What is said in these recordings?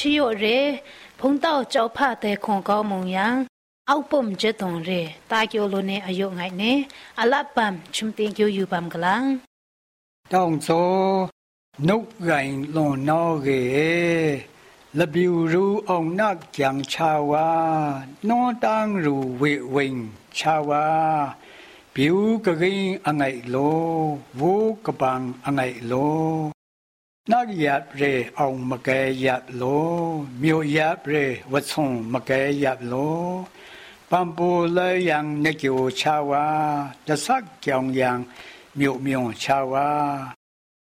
ချီရိုရဲဖုန်တောက်ကြောက်ဖတဲ့ခွန်ကောင်းမုံယံအောက်ပုံကျတုံရဲတာကျိုလိုနေအယုတ်ငိုင်နေအလပမ်ချုံတင်ကျူယူပမ်ကလန်တောင်စောနှုတ်ရိုင်လွန်နောကေလဘီရူအောင်နတ်ကြံချာဝါနောတန်းရူဝေဝင်းချာဝါပြူကကင်းအငိုင်လိုဝူကပန်းအငိုင်လို နောက်ရပရေအောင်မကဲရပလို့မြို့ရပရေဝဆုံမကဲရပလို့ပမ်ပူလေယံနေကျိုချဝါတဆက်ကြောင်ယံမြို့မြုံချဝါ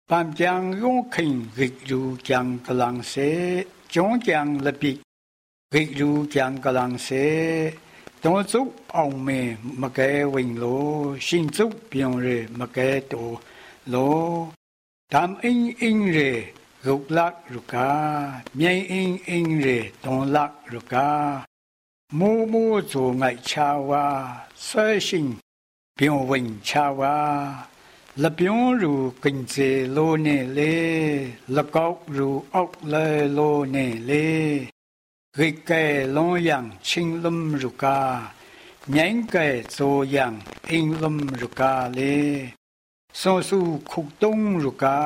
ပမ်ကြံယုံခင်ဂိလူကြံကလန်စေကျုံကြံလပိဂိလူကြံကလန်စေတုံးစုအောင်မေမကဲဝင်လို့ရှင်စုပြုံရမကဲတော်လို့ tam in in re rục lạc rục ca miên in in re tông lạc rục ca mô mô dù ngại cha wa, sơ sinh biểu vinh cha wa. Là biểu rù kinh chế lô nề lê là góc rù ốc lê lô nề lê. Gây kè lô yang chinh lâm rục ca nhánh kè dô yang in lâm rục ca lê. ရိကဲလွန်ယံချင်းလုံရုကာမြိုင်ကဲဇိုယံအင်းလုံရုကာလေစောစုခုတုံးရုကာ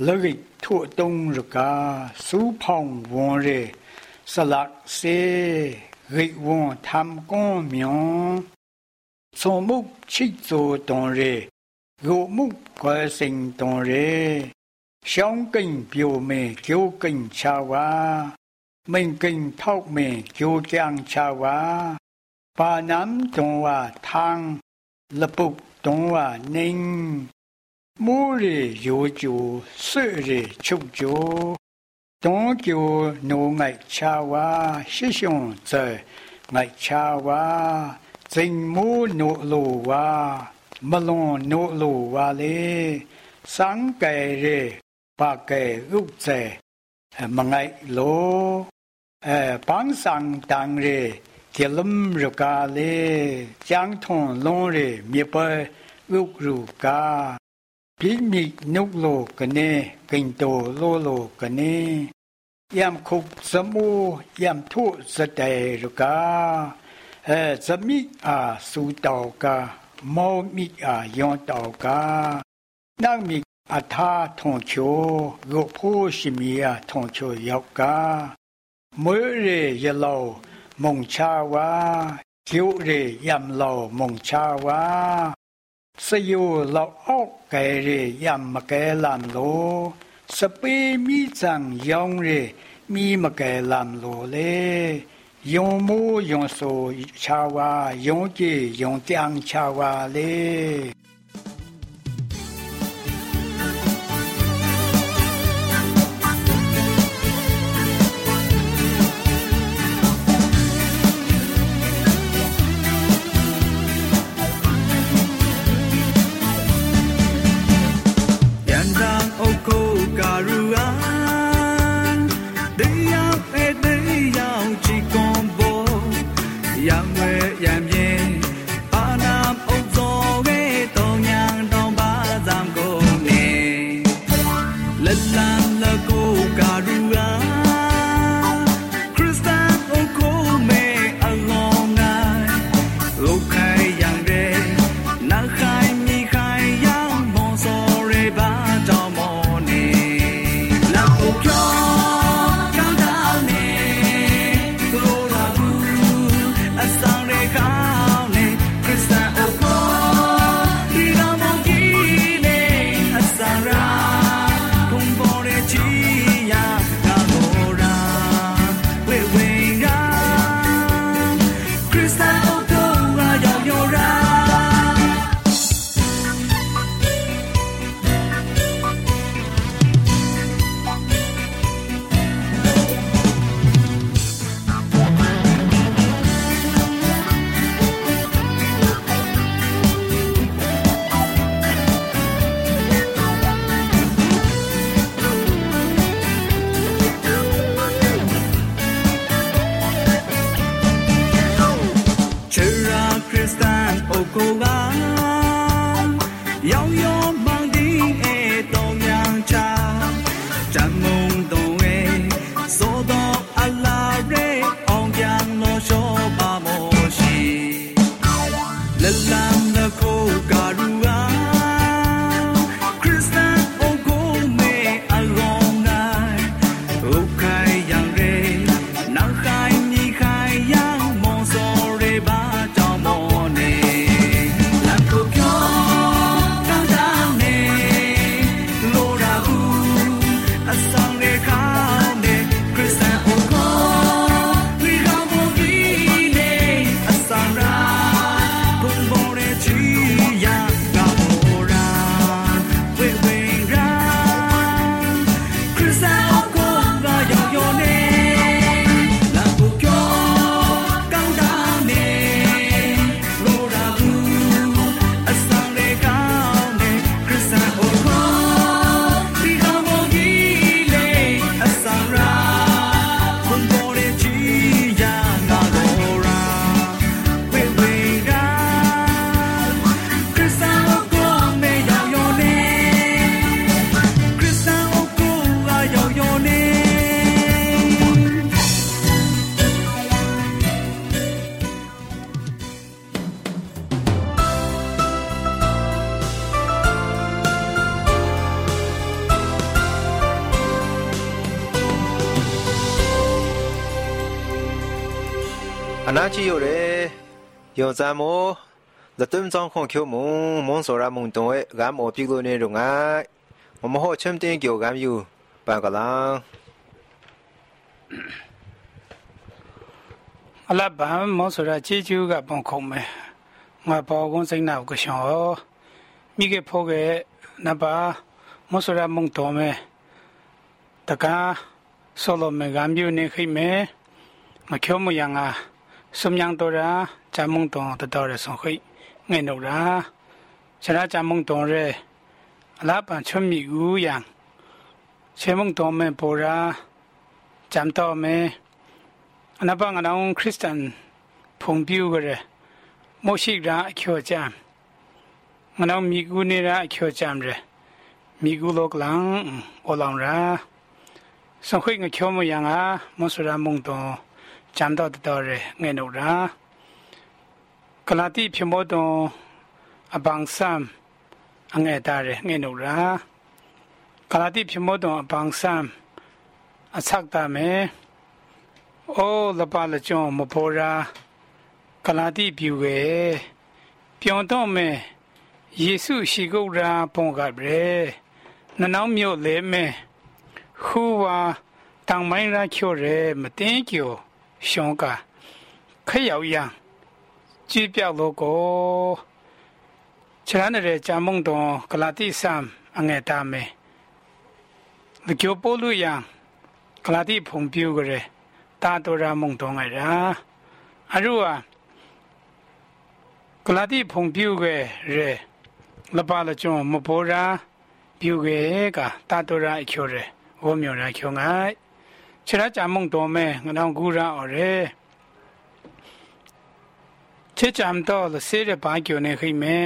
လရိထုတုံးရုကာစူဖောင်းဝွန်ရဲစလက်စေရိဝွန်သမ်ကွန်မြောင်စောမုချိဇိုတွန်ရဲ ရိုမှုကွယ်စိန်တွန်ရဲရှောင်းကိန်ပြိုမေကျိုးကိန်ချာဝါ mình kinh thọc mê chú chàng cha wa ba nam tông wa thang lập bục tông wa ninh mu rì yu chú sự rì chúc chú tông chú nô gelum ruka le chang thon long re mi pa luk ru ka pi mi nuk lo kane kin to lo lo kane yam khuk samu yam thu sa te ru ka e zami a su tao ka mo mi a yon tao ka nang mi a tha thon cho go pho shi mi a thon cho yak ka mo re ye lo มงชาวาคิวเรียมเหล่ามงชาวาสยูเราออกเกเรียำมาเกลำโลสเปมีจังยองเรมีมาเกลำโลเลยงมูยงโซชาวายงเจยงจังชาวาเลย 走吧。 ယောဇာမောလတုံဇောင်းခွန်ချိုမုံမွန်စောရမုံတုံဲဂမ်အောပိကလိုနေရုံငိုင်မမဟောချမ်တင်ကျော်ဂမ်ယူပန်ကလာအလဘမ်မောဆိုရာချီချူကပုံခုံမဲငါပေါ်ကုန်းစိတ်နာကရှောမိကေဖိုကေနဘာမောဆိုရာမုံတော်မဲတကားဆောလမေဂမ်ယူနေခိမဲမကျော်မယငါ စုံညံတော်ရာဂျမုံတော်တတော်ရဆုံခိငဲ့နိုရာခြရာဂျမုံတော်ရဲအလားပန်ချွမီဦးယံချေမုံတော်မဲပေါ်ရာဂျမ်တော်မဲအနပငနောင်ခရစ်စတန်ဖုန်ပြူကြရမောရှိရာအကျော်ကြံငနောင်မိကူနေရာအကျော်ကြံရမိကူ จำ到的到人爱努啦。格拉蒂皮莫东阿邦三阿爱大人爱努啦。格拉蒂皮莫东阿邦三阿策大梅。哦，老爸了讲莫婆啦。格拉蒂皮维ပြောင်းတော့မယ်ယေရှုရှိခိုးရာပုံကပြဲနနောင်းမြို့လေမယ်ဟူဝါတောင်ပိုင်းရာချို့ရဲမတင်းကျော် 熊个，可要样，机表路过。其他的人家梦东格拉蒂山安爱大美，那叫波路样，格拉蒂碰表个人，大多让梦东爱人。阿如啊，格拉蒂碰表个人，那把了种木波然，表个个大多让一群人，我没有人群爱。 ခြေရကြမုံတော်မဲငနောင်ကူရအော်ရဲခြေကြမ်တော်လစေရပါကျိုနေခိမဲ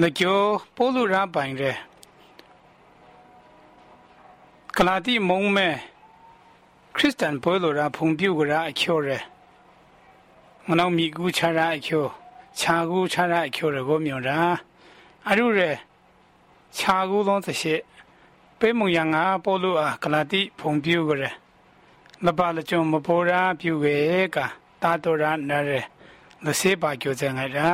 လကျော်ပိုလူရပိုင်ရဲကလာတိမုံမဲခရစ်စတန်ပိုလူရဖုန်ပြူကရအချိုရဲငနောင်မိကူချရာအချိုခြာကူချရာအချိုရကိုမြုံရာအရုရဲခြာကူလုံးသရှိ ပေမုံရငါပို့လို့အာကလာတိဖုံပြူကြရလပလချုံမပေါ်ရာပြူကေကတာတော်ရနရလစေပါကြိုစံငါရာ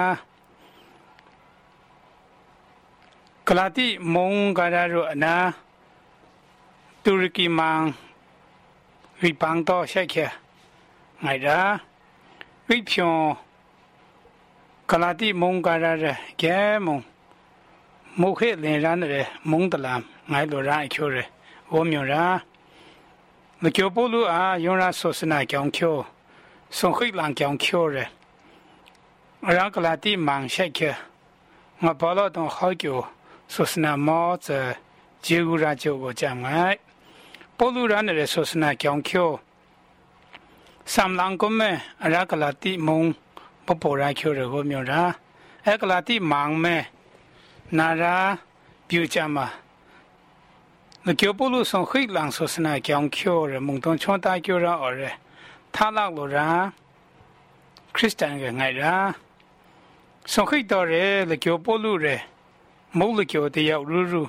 ကလာတိမုံကရရအနာတူရကီမန်ဝိပန်းတော့ရှိက်ခဲငါရာဝိဖြောကလာတိမုံကရရကဲမုံမုခေလင်ရန်ရမုံတလမ် 爱多人爱求人，我名人，那叫不如啊，有人说是那讲求，宋慧兰讲求人，我让格拉地忙下去，我包了等好久，说是那帽子，结果人叫我讲爱，不如人那说是那讲求，三郎哥们，我让格拉地忙，不包人求人，我名人，爱格拉地忙没，那人表讲嘛。那脚步路上黑狼说是那讲桥的，蒙东穿大脚上二的，他那路人，Christian 个爱人，上黑道的那脚步路的，冇了脚的要入入，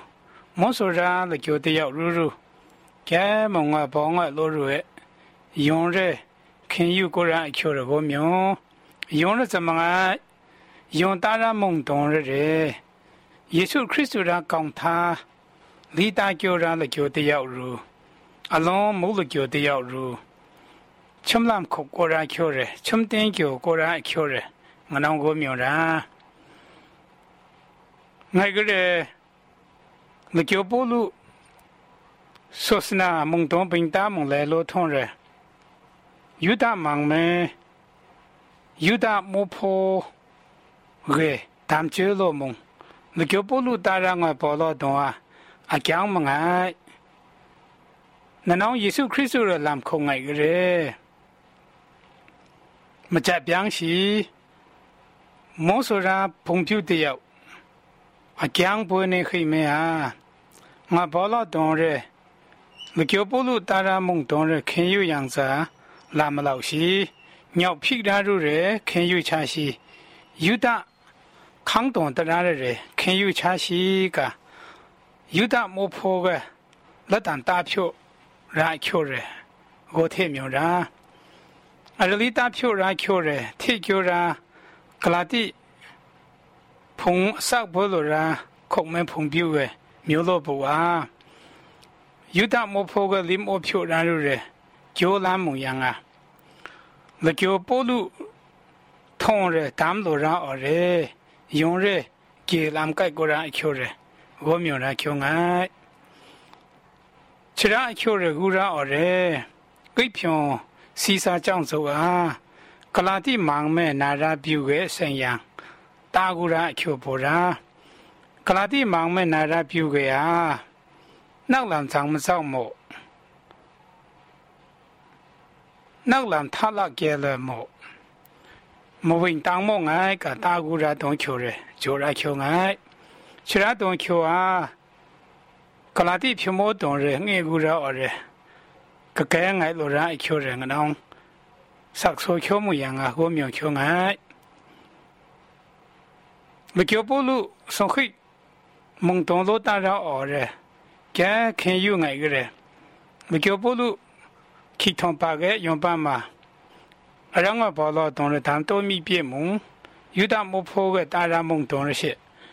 冇说啥了脚的要入入，该蒙啊帮啊落入的，用着看有个人桥的个名，用人怎么啊？用大人蒙东的。人，耶稣 Christ 让讲他。李大舅让了舅的要入，阿龙母了舅的要入，穷难苦果然求人，穷点舅果然求人，我能我明人，那个人，那舅不如，说是那孟东兵打孟来罗通人，有打忙门，有打木坡，哎，们九罗孟，那舅不如当然我包罗东啊。 အကြောင်းမငိုင်းနနောင်းယေရှုခရစ်သူရဲ့လမ်းခုံငိုင်ကြရဲမကြပြန်းရှိမောဆိုရာဖုန်ပြူတယောက်အကျန်းပွေးနေခိမဲဟာငါဘောလာတော်ရဲမကျော်ပုလူတာရာမုံတော်ရဲခင်ယူយ៉ាងစာလာမလောက်ရှိညောက်ဖြစ်တာတို့ရဲခင်ယူချရှိယူတာခန်းတော်တရားရဲခင်ယူချရှိကာ 有达摩坡个那当大票人一人着，我太明人。阿拉里大票人一人着，太瞧着格拉帝彭萨婆罗人，孔门彭比个苗罗卜啊。有达摩坡个里没票人，就是叫南门人啊。那叫波罗，汤人，达姆罗人，阿人，羊人，给南界个人一人。 ဝေါမျိုးရာချိုငိုင်ချရာအချိုရဲဂူရာအော်ရဲကိဖြွန်စီစာကြောင့်ဆိုအားကလာတိမောင်မဲနာရာပြူရဲ့ဆင်ယံတာဂူရာအချိုပေါ်ရာကလာတိမောင်မဲနာရာပြူရဲ့ဟာနောက်လံဆောင်မဆောင်မို့နောက်လံထလာကဲလမို့မဝင်တောင်းမောငိုင်းကတာဂူရာတုံးချိုရဲဂျိုရာချိုငိုင်း 去哪都去啊格拉地 kewa kela de pemo don re nge gure o re kaka ye nge lo re 今 kew re nge lo 七通八 sakso 我包老 mui 多米别蒙，有 go 破个当然 kew 些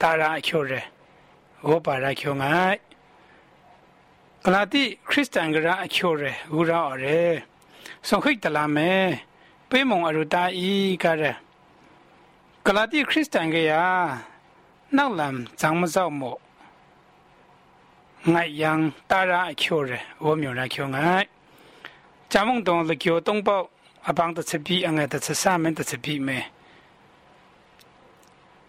ကဲပွဲလိုရာချုံငိုင်ရာအရုရထိကြရာအောလကျော်ပိုလူအားလပါလကျော်မပေါ်ရာကလာတိပြူကေကတာရာအချိုရဲဘောပါရာချုံငိုင်ကလာတိခရစ်စတန်ကရာအချိုရဲဟူရာအော်ရဲဆုံးခိတ်တလာမဲပေးမုံအရူတာဤကရကလာတိခရစ်စတန်ကရနောက်လမ်ဇောင်းမစောက်မို့ငိုင်ယံတာရာအချိုရဝမျိုးရာချိုငိုင်ဂျာမုံတုံလကျော်တုံးပေါအပန်းတစပီအငဲတစဆမန်တစပီမဲ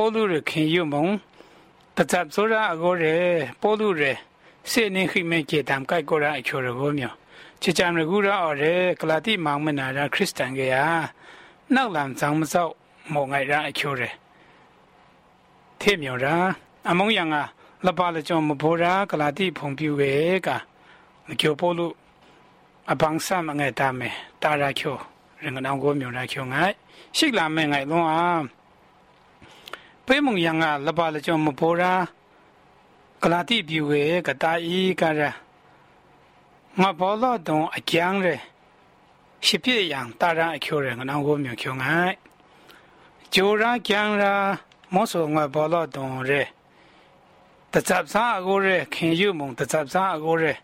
ပေါ်လူရခင်ယုံမုံတသပ်ဆိုရာအကိုရဲပေါ်လူရစေနေခိမဲကျေတမ်ကိုက်ကိုရာအချိုရကိုမြောချေချမ်ရကူရာအော်ရဲကလာတိမောင်မနာရာခရစ်တန်ကရနောက်လံဆောင်မစောက်မောငိုင်ရာအချိုရဲထေမြောရာအမုံယံကလပါလကြောင့်မဘောရာကလာတိဖုန်ပြူပဲကမကျော်ပေါ်လူအပန်းဆမ်ငဲ့တာမဲတာရာချိုရင်ကနောင်ကိုမြောရာချိုငိုင်ရှိလာမဲငိုင်လုံးအား 北蒙阳啊，那把了叫么波啦，格拉地比为个大衣干着，我包老东阿讲着，西边阳大人阿求人，那我没求俺，就让讲着，莫说我包老东着，得杂啥个人看有梦，得杂啥个人，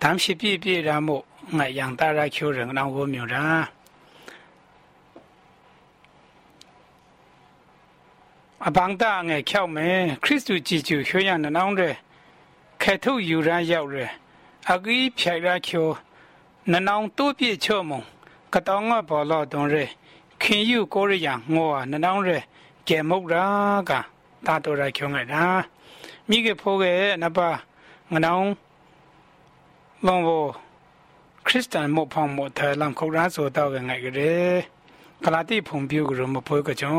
咱西边边然么，俺阳大人求人，那我没人。 အပန်းတာငယ်ချောက်မယ်ခရစ်တုကြည်ကျူရွှေရနနောင်းတဲ့ခဲထုတ်ယူရန်ရောက်ရဲအဂီဖြိုင်ရာချိုနနောင်တူပြည့်ချောမုံကတောင်းငါဘောလောတုံရဲခင်ယူကိုရယငောနနောင်ရဲကဲမုတ်ရာကတာတော်ရချုံငါတာမိကဖိုးကနပါငနောင်လောဘောခရစ်စတန်မောဖောင်းမောထဲလမ်ခေါရာဆိုတော့ငိုင်ကြတယ်ကလာတိဖုန်ပြူကရမဖိုးကကြော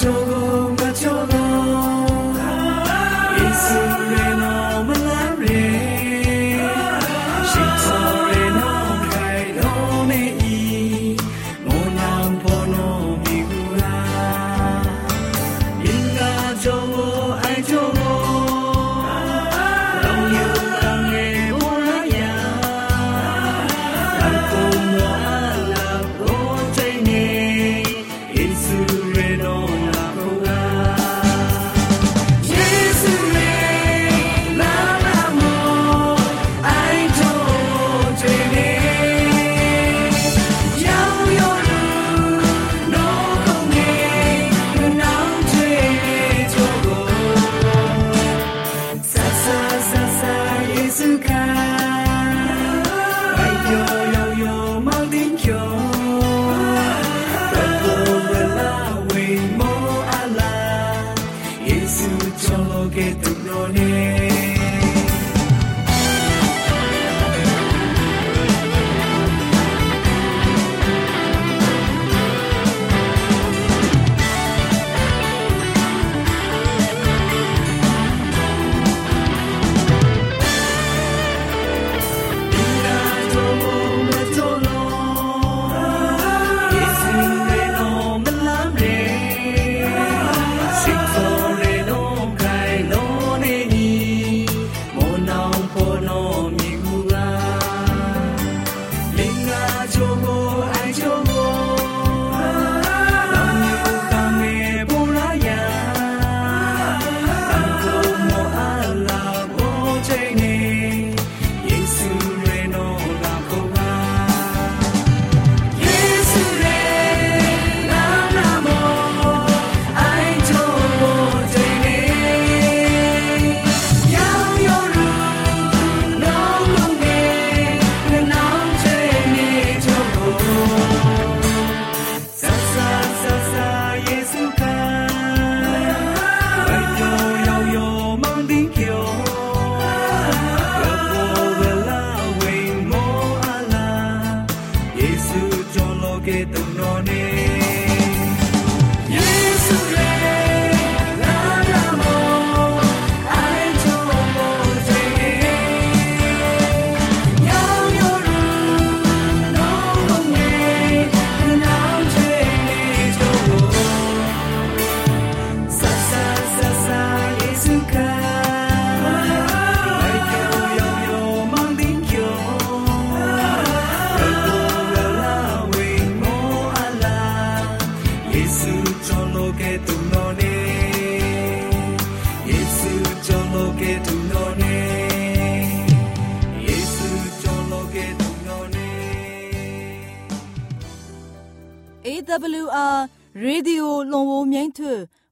走过。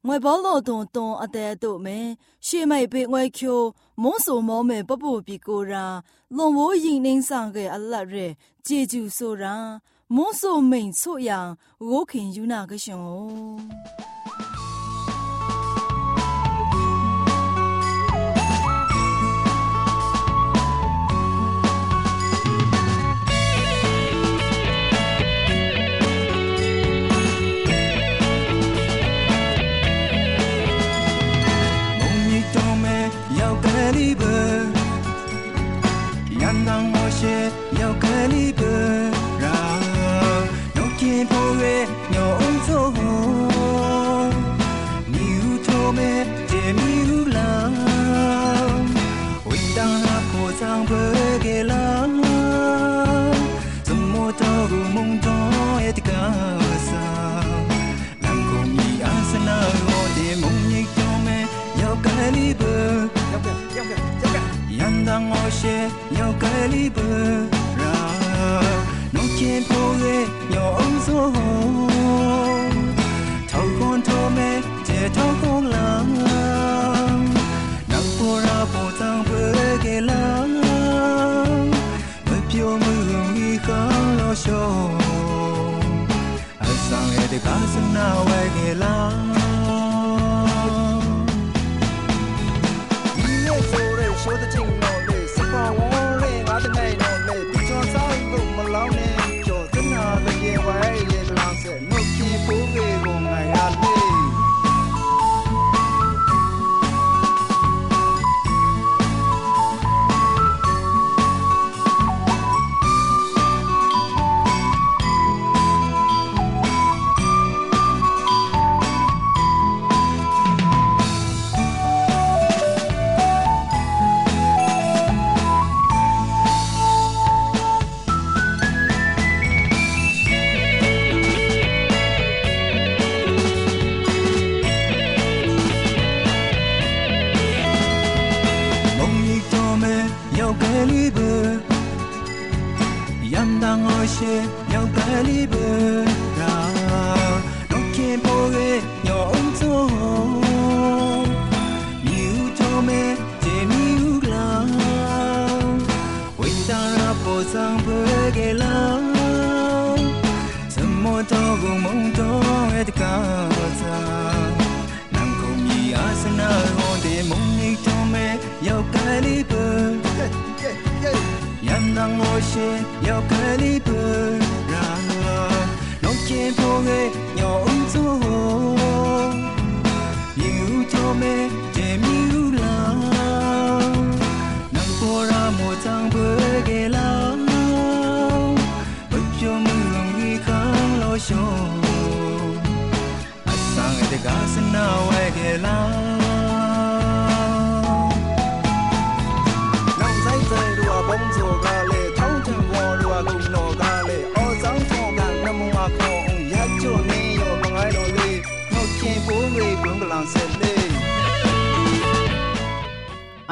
ငွေဘောလုံးတုံတုံအတဲ့တို့မဲရှေးမိတ်ပေငွေချိုမုန်းဆူမောမဲပပူပီကိုရာလွန်မိုးရင်နှင်းဆောင်ကဲအလတ်ရဲဂျေဂျူဆိုရာမုန်းဆူမိန်ဆို့ယံဝိုးခင်ယူနာကရှင်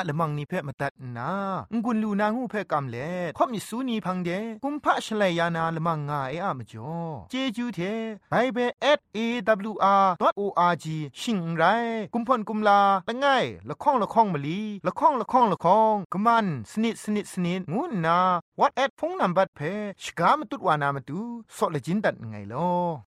ยละมังนิเพ่มาตัดนางุนลูนางูเพ่กำเล่ข่อมิสูนีพังเดกุมพะชเลยานาละมังงาเออะมจ่อเจจูเทไบเบิล @awr.org ชิงไรกุมพ่นกุมลาละง่ายละข้องละข้องมะลีละข้องละข้องละข้องกะมันสนิดสนิดสนิดงูนา what at พงนัมบัดเพชกามตุดวานามตุซอเลจินดัดไงลอ